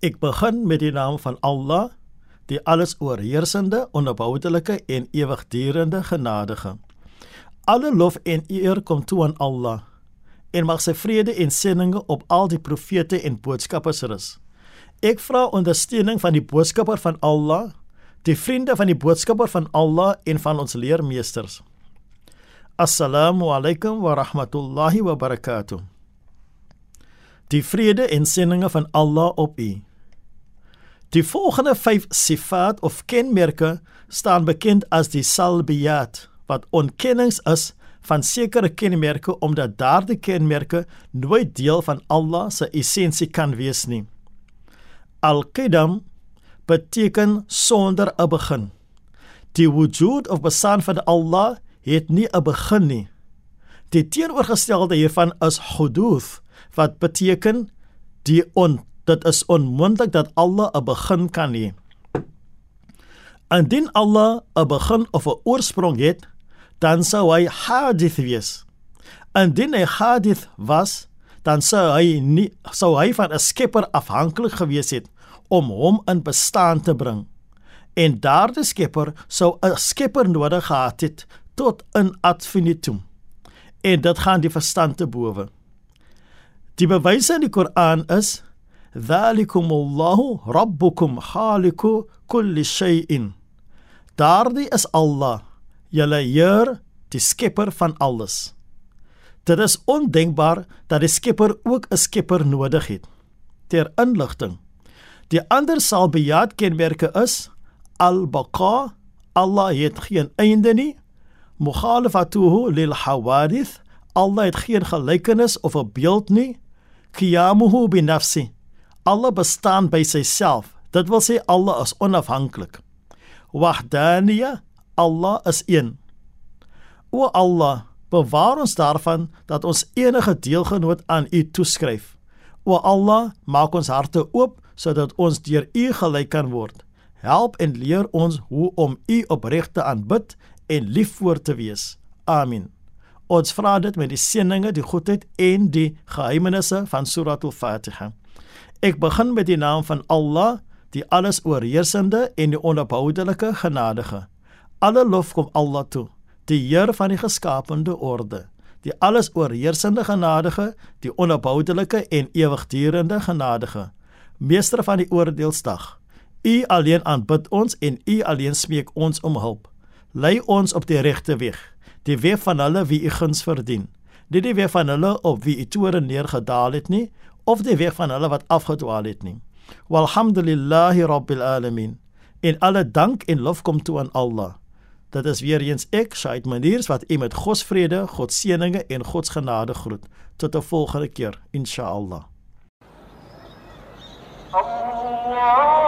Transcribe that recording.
Ek begin met die naam van Allah, die alles oorheersende, onverboudelike en ewigdurende genadige. Alle lof en eer kom toe aan Allah. En mag sy vrede en seëninge op al die profete en boodskappers rus. Ek vra ondersteuning van die boodskapper van Allah, die vriende van die boodskapper van Allah en van ons leermeesters. Assalamu alaykum wa rahmatullahi wa barakatuh. Die vrede en seëninge van Allah op u. Die volgende 5 sifat of kenmerke staan bekend as die salbiyat wat ontkennings is van sekere kenmerke omdat daardie kenmerke nooit deel van Allah se essensie kan wees nie. Al-Qidam beteken sonder 'n begin. Die wujud of bestaan van Allah het nie 'n begin nie. Die teenoorgestelde hiervan is huduth wat beteken die on dit is onmoontlik dat Allah 'n begin kan hê. Indien Allah 'n begin of 'n oorsprong het, dan sou hy hadith wees. Indien hy hadith was, dan sou hy nie sou hy van 'n skepper afhanklik gewees het om hom in bestaan te bring. En daardie skepper sou 'n skepper nodig gehad het tot in adfinitum. En dit gaan die verstand te bowe. Die bewyse in die Koran is Dhalikumullahu rabbukum khaliqu kulli shay'in. Daardie is Allah, julle Heer, die skepper van alles. Dit is ondenkbaar dat die skepper ook 'n skepper nodig het. Ter inligting. Die ander salbiyat kenmerke is al-baqa, Allah het geen einde nie. Mukhalafatuhu lil hawadith, Allah het geen gelykenis of 'n beeld nie. Qiyamuhu bi nafsi, Allah bestaan by syself. Dit wil sê Allah is onafhanklik. Wahdaniya, Allah is een. O Allah, bewaar ons daarvan dat ons enige deelgenoot aan U toeskryf. O Allah, maak ons harte oop sodat ons deur U gelyk kan word. Help en leer ons hoe om U opreg te aanbid en lief voor te wees. Amen. Ons vra dit met die seëninge, die goedheid en die geheimenisse van Surah Al-Fatiha. Ek begin met die naam van Allah, die alles oorheersende en die onophoudelike genadige. Alle lof kom Allah toe, die Heer van die geskaapte orde, die alles oorheersende genadige, die onophoudelike en ewigdurende genadige, meester van die oordeelsdag. U alleen aanbid ons en U alleen smeek ons om hulp. Lei ons op die regte weg, die weg van hulle wie U guns verdien. Nie die weg van hulle op wie U toore neergedaal het nie, of die weg van hulle wat afgedwaal het nie. Walhamdulillahi rabbil alamin. En alle dank en lof kom toe aan Allah. Dit is weer eens ek, Shaid Maniers wat u met God se vrede, God se seëninge en God se genade groet. Tot 'n volgende keer, insha Allah. Allah